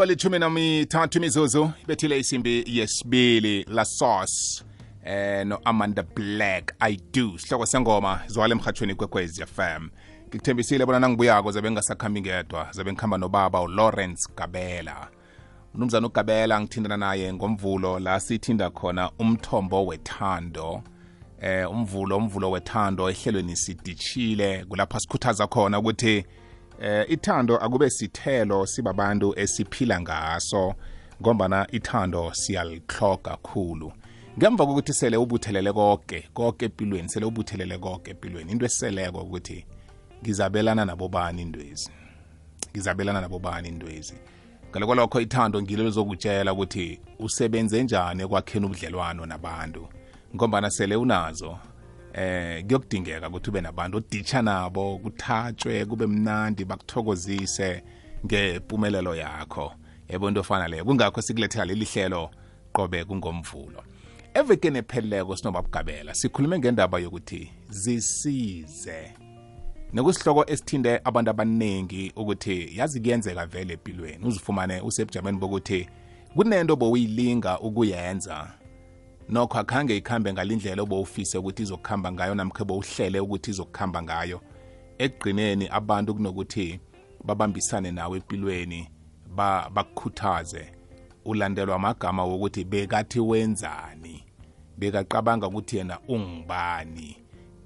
liba lithumi namithathu imizuzu ibethile isimbi yesibili la sauce eh no Amanda Black I do sihloko sengoma zwale emhathweni kwekwez FM ngikuthembisile bona nangibuyako zabe ngingasakhambi ngedwa zabe ngikhamba nobaba uLawrence Gabela. Umnumzana ugabela ngithindana naye ngomvulo la sithinda khona umthombo wethando. Eh umvulo umvulo wethando ehlelweni sidishile kulapha sikhuthaza khona ukuthi eh ithando akube sithelo sibabantu esiphila ngaso ngombana ithando siyalihloga kakhulu ngemva kokuthi sele ubuthelele konke konke empilweni sele ubuthelele konke empilweni into eseleko ukuthi ngizabelana nabobani indwezi ngizabelana nabobani indwezi ngale kwalokho ithando ngilo lizokutshela ukuthi usebenze njani ekwakheni ubudlelwano nabantu ngombana sele unazo eh kuyokudingeka ukuthi ube nabantu oditsha nabo kuthatshwe kube mnandi bakuthokozise ngempumelelo yakho. Yebo into ofana leyo. Kungakho sikulethela leli hlelo qobe kungomvulo. Evekeni epheleleko sinobabugabela sikhulume ngendaba yokuthi zisize. Nekusihloko esithinde abantu abaningi ukuthi yazi kuyenzeka vele empilweni. Uzifumane usebujameni bokuthi kunento bowuyilinga ukuyenza. Nokho akhange ikhambe ngalindlela obowufise ukuthi izokuhamba ngayo namkhe bowuhlele ukuthi izokuhamba ngayo. Ekugcineni abantu kunokuthi babambisane nawe empilweni bakukhuthaze. Ulandelwa amagama wokuthi bekathi wenzani? Bekaqabanga ukuthi yena ungubani?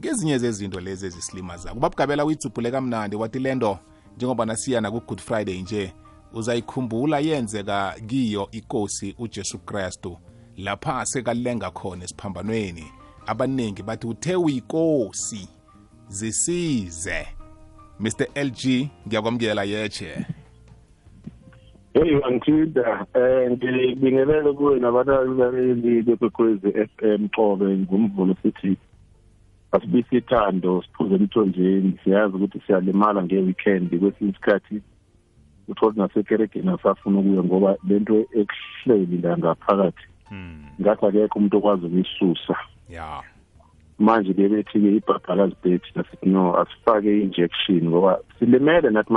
Ngezinye zezinto lezi ezisilimazayo. Ubabugabela uyitsubhule kamnandi wathi lento njengoba nasiyana ku-good friday nje uzayikhumbula yenzeka kiyo ikosi ujesu kristu. Lapha sekalenga khona esiphambanweni. Abaningi bathi uthe uyikosi zisize. Mr lg ngiyakwamukela yeche Hey ngithinda eh ngibingelele kuwe nabalaleli bekwekwezi FM qobe ngumvulo sithi asibisi ithando siphuze emthonjeni siyazi ukuthi siyalimala ngeweekend kwesinye isikhathi uthola nasekeregeni asafuna ukuya ngoba lento ekuhleli la ngaphakathi ngathi akekho umuntu okwazi ukuyisusa ya. Manje bebethi-ke ibhabhalazi bethi nasithi no asifake i-injection ngoba silimele nathi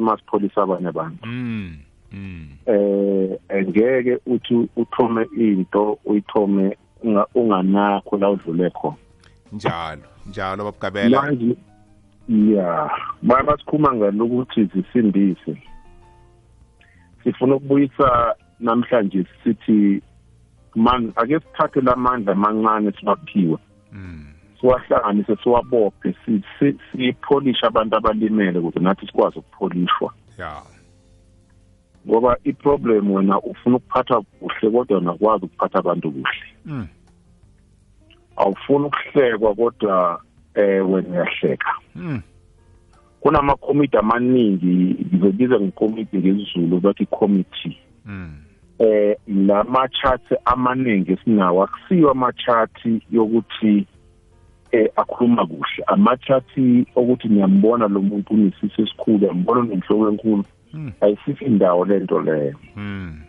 masipholisa abanye abantu. Mm mm eh ngeke uthi uthome into uyithome unganakho la udlule khona. Njalo njalo babugabela manje ya bayasikhuma ngalokuthi zisindise. Sifuna ukubuyisa namhlanje sithi man ake sithathe lamandla amancane siwaphiwe mm siwahlanganise siwabophe sipholishe abantu abalimele ukuze nathi sikwazi ukupholishwa. Ya. Ngoba iproblem wena ufuna ukuphatha kuhle kodwa nakwazi ukuphatha abantu kuhle. Mm awufuni ukuhlekwa kodwa eh wena uyahleka. Mm kunamakomiti amaningi ngizobiza ngekomiti ngesizulu bathi committee mm eh lama charts amaningi esinawo akusiyo ama charts yokuthi eh akhuluma kuhle. Ama charts ukuthi niyambona lo muntu unesisi esikhulu yambona nenhloko enkulu Mm. ayisifi indawo lento leyo. Mm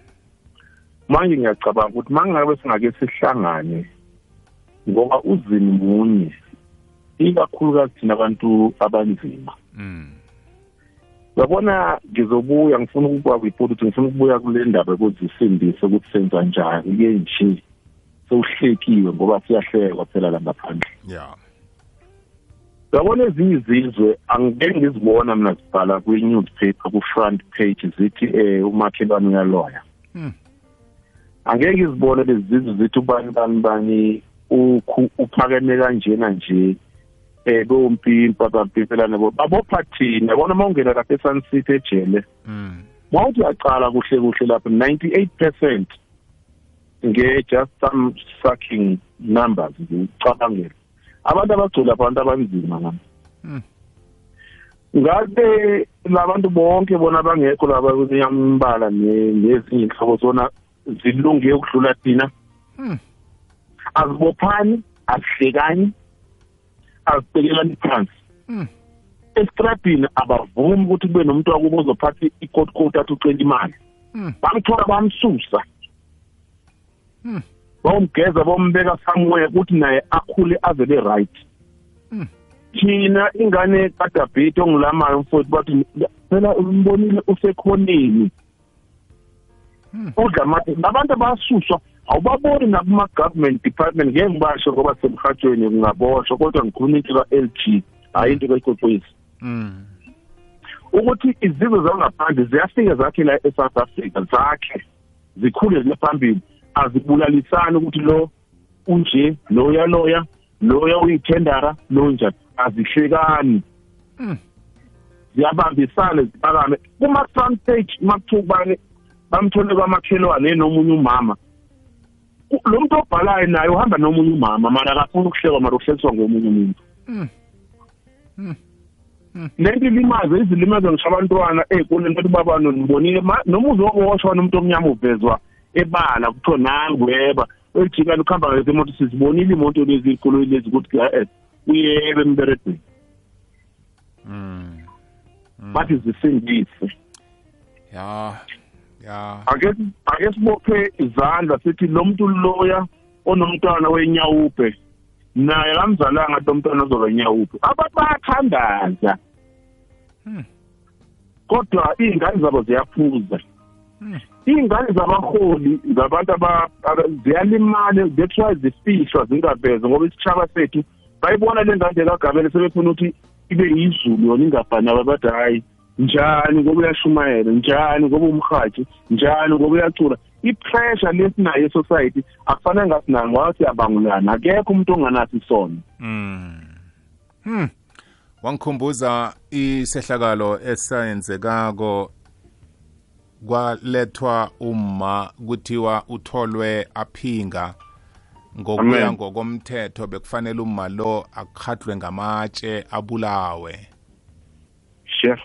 manje ngiyacabanga ukuthi mangabe singake sihlangane ngoba uzini munye ikakhulukazi thina abantu abanzima. Mm yabona ngizobuya ngifuna ukuba kuyiphoto ukuthi ngifuna ukubuya kule ndaba ekuzisindise ukuthi senza njani ke nje sewuhlekiwe ngoba siyahlekwa phela la ngaphandle. Ya. Yabona ezinye izizwe angeke ngizibona mina zibhala kwi-newspaper ku-front page zithi eh umakhelwane uyaloya. Mm angeke ngizibone lezi zizwe zithi ubani bani bani ukhu- uphakeme kanjena nje eh bompimpa bampipelana bo babopha thina yabona uma ungena lapha e-Sun City ejele mm mawuthi uyaqala kuhle kuhle lapha 98% nge-just some sucking numbers ngicabangela abantu abagcwele abantu abanzima ngami. Mm. ngabe labantu bonke bona bangekho laba kuyambala nezinye inhlobo zona zilunge ukudlula thina? Mm azibophani asihlekani azibhekelani phansi mm estradini abavumi ukuthi kube nomuntu wakubo ozophatha ikoti athi ucela imali. Mm bamthola bamsusa. Mm bawumgeza bombeka somewhere ukuthi naye akhule avele right. Thina ingane kadabhiti ongilamayo mfowethu bathi phela umbonile usekhoneni. Udla amaphepha nabantu abasuswa awubaboni nakuma-government department ngeke ngibasho ngoba semhathweni kungaboshwa kodwa ngikhuluma into ka-l g hhayi into kayikokwezi Mm. ukuthi izizwe zangaphandle ziyafika zakhe la e-south africa zakhe zikhule ziye phambili. Azibulalisani ukuthi lo unje loya loya loya uyithendara lo njani azihlekani. Mm. ziyabambisana ziphakame kuma-front page makuthukubane bamthole kwamakhelwane nomunye umama. U- lo muntu obhalayo naye uhamba nomunye umama mara akafuni ukuhlekwa mara uhlekiswa ngomunye umuntu. Lento ilimaze izilimaze ngisho abantwana ey'koleni ukuthi babano nibonile. Ma- noma uzoboshwa nomuntu omnyama uvezwa ebala kuthiwa nangweba elijikani ukuhamba ngezi imoto sizibonile imoto lezi iy'koloyi lezi ukuthi uyebe emberedweni bathi zisindise ya. Ya ake ake sibophe izandla sithi lo muntu loya onomntwana wenyawupe naye kamzalanga lo mntwana ozoba inyawupe abantu bayathandaza Hmm. kodwa iy'ngane zabo ziyaphuza Hmm. iy'ngane zabaholi zabantu aba- aba- ziyalimala that's why zifihlwa zingavezwa ngoba isitshaba sethu bayibona le ngane kagabele sebefuna ukuthi ibe yizulu yona ingafani aba bathi hhayi njani ngoba uyashumayela njani ngoba umhathi njani ngoba uyacula i-pressure lesinayo e-society akufanele ngasinayo ngoba siyabangulana akekho umuntu onganaso isono Mm. Hmm. Wangikhumbuza isehlakalo esayenzekako kwalethwa uma kuthiwa utholwe aphinga ngokuya Amen. ngokomthetho bekufanele uma lo akhatlwe ngamatshe abulawe chef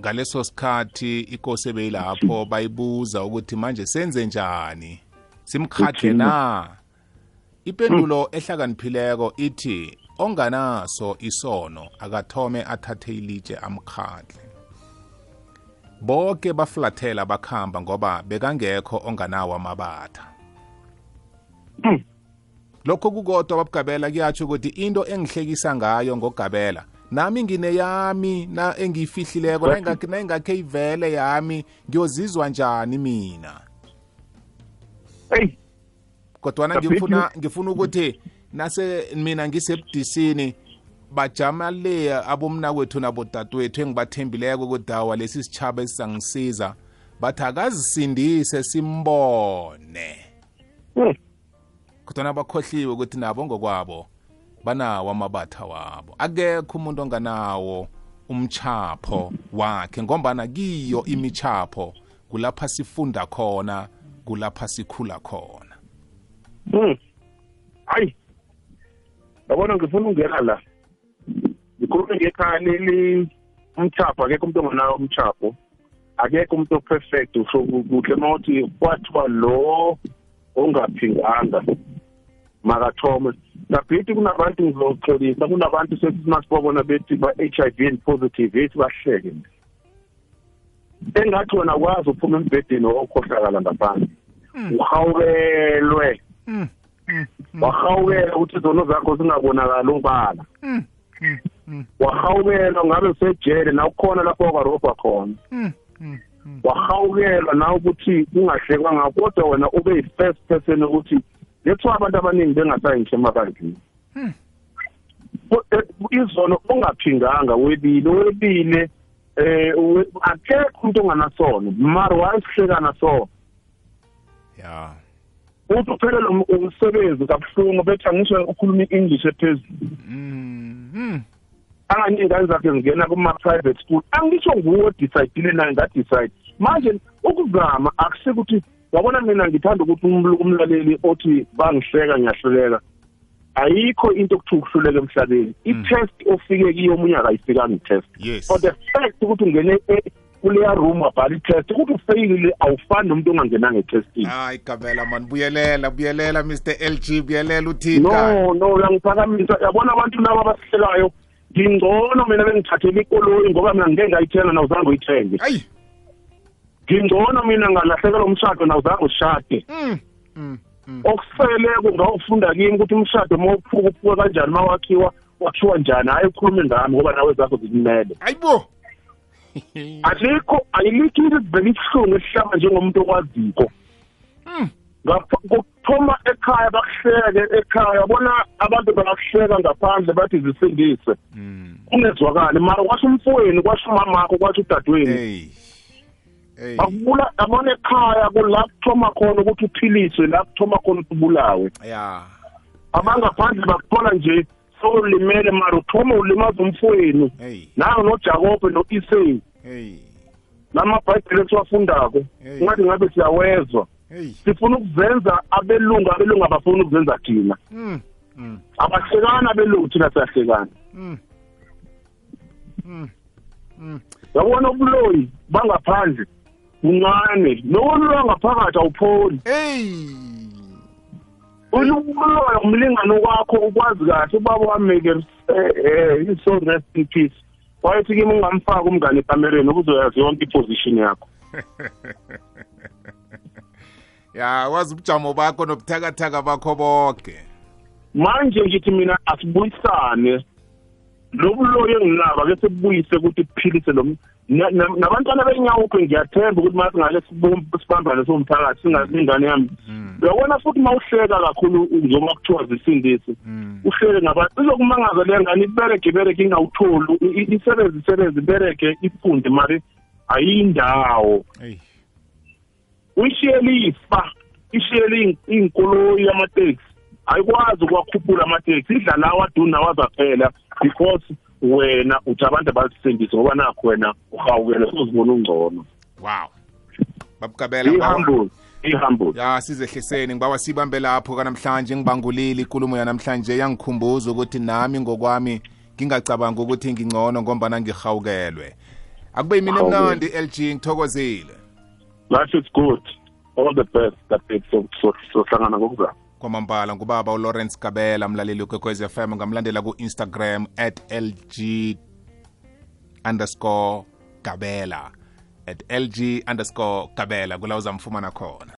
ngaleso sikhathi inkosi ebeyilapho bayibuza ukuthi manje senze njani? Simkhatle Uthini? na? Ipendulo ehlakaniphileko ithi onganaso isono akathome athathe ilitshe amkhatle bonke baflathela bakhamba ngoba bekangekho onganawo amabatha. Hmm. lokho kukodwa babugabela kuyatsho ukuthi into engihlekisa ngayo ngogabela nami ngineyami na engiyifihlileko nayingakhe nayingakhe ivele yami ngiyozizwa njani mina eyi kodwana Kapitli. ngifuna ngifuna ukuthi nase mina ngisebudisini bajama le abomnakwethu nabodadewethu engibathembileko ukuthi awa lesi sitshaba esizangisiza bathi akazisindise simbone Hmm. kodwana bakhohliwe ukuthi nabo ngokwabo banawo amabatha wabo. Akekho umuntu onganawo umchapho wakhe ngombana kiyo imichapho kulapha sifunda khona kulapha sikhula khona. Hmm. hayi. Yabona ngifuna ungena la. Ngikhulume ngekhaya leli umchapho akekho umuntu onganawo umchapho. Akekho umuntu o-perfect usho ku- kuhle uma uthi kwathiwa lo ongaphinganga makathome nabhithi kunabantu ngizoxolisa kunabantu sethi masibabona bethi ba-h i v and positive ethi bahleke. Engathi wena kwazi uphuma embhedeni okhohlakala ngaphandle. Uhawukelwe. Mm, mm, wahawukela ukuthi izono zakho zingabonakali ubala wahawukelwa ngabe usejele na ukhona lapho wakwarobha khona. Wahawukelwa na ukuthi kungahlekwa ngako kodwa wena ube yi-first person ukuthi lethiwa abantu abaningi bengasayinhle emabandleni Hmm. Ko- eh, izono ungaphinganga webile webile eh we- akekho umuntu onganasono. Mara wayesihlekana so. Ya. Uthi uphelele um- umsebenzi kabuhlungu bethi angisho ukhuluma i-english ephezulu. Mm, mm. angani iy'ngane zakhe zingena kuma-private school. Angisho nguwe odicayidile naye ngadicide manje ukuzama akusikuthi wabona mina ngithanda ukuthi uml- umlaleli othi bangihleka ngiyahluleka. Ayikho into okuthiwa ukuhluleka emhlabeni. I-test ofike kiyo omunye akayifikanga i-test. Yes. For the fact ukuthi ungene e- kuleya room wabhala i-test ukuthi ufeyile awufani nomuntu ongangenanga etestini hayi gabela mani buyelela buyelela mr lg buyelela uthika no no uyangiphakamisa. Yabona abantu laba abasihlelayo ngingcono mina bengithathela ikoloyi ngoba mina ngeke ngayithenga nawuzange uyithenge. Ayi ngingcono mina ngalahlekelwa umshado nawuzange ushade. Mm, mm, mm. okusele kungawufunda kimi ukuthi umshado uma uphuka uphuka kanjani uma wakhiwa wakhiwa njani hhayi ukhulume ngami ngoba nawe zakho zikumele. Ayibo alikho ayilikho into libheka isihlungu esihlaba njengomuntu okwaziko. Ngapha kuthoma ekhaya bakuhleke ekhaya bona abantu bakuhleka ngaphandle bathi zisindise Mm. kungezwakali mara kwasho umfowenu kwasho umamakho kwasho udadewenu hey hey. Akubula yabona ekhaya kula kuthoma khona ukuthi uphiliswe la kuthoma khona ukuthi ubulawe. Ya. Abangaphandle bakuthola nje sowulimele mara uthoma ulimaza umfowenu. Hey. Nayo nojakobe no-isay hey. Namabhayibheli esiwafundako Hey. ungathi ngabe siyawezwa. Hey. Sifuna ukuzenza abelungu abelungu abafuni ukuzenza thina. Mm mm abahlekana abelungu thina siyahlekana. Mm mm mm yabona ubuloyi bangaphandle. Buncane nokuloya ngaphakathi awupholi. Hey! Uloya umlingano wakho ukwazi kahle ubaba wameke eh so rest in peace. Wayethi kimi ungamfaka umngane ekamereni ukuzoyazi yonke iposition yakho. Ya wazi ubujamo bakho nobuthakathaka bakho bonke manje ngithi mina asibuyisane. Lobuloyi enginabo ke sibuyise ukuthi kuphilise lo na- na- nabantwana benyawuke ngiyathemba ukuthi mase ngale sibambane somphakathi singasingane yami. Mm. uyabona futhi mawuhleka kakhulu njengoba kuthiwa zisindisi Mm. uhlele ngabantu izokumangaza le ngane ibereke ibereke ingawutholi. I- i- isebenze isebenze ibereke ifunde mari ayindawo. Hey uyishiyele ifa ishiyele iy'nkoloyi yamateksi. Ayikwazi ukuwakhuphula amateksi idla lawo aduna wazaphela because wena uthi abantu abasisindise ngoba nakho wena uhawukele sozibona ungcono. Wow. Babukabela ihambule ihambule. Ya sizehliseni. Ngibawa sibambe lapho kanamhlanje ngibangulile ikulumo yanamhlanje yangikhumbuza ukuthi nami ngokwami ngingacabanga ukuthi ngingcono ngombana ngihawukelwe akube yimini Hawukele. emnandi LG ngithokozile. Life is good. All the best that sohlangana ngokuzayo kwamambala ngubaba ulawrence kabela mlaleli ukwekwez fm ngamlandela ku-instagram at lg underscore kabela. At lg underscore kabela kula uzamfumana khona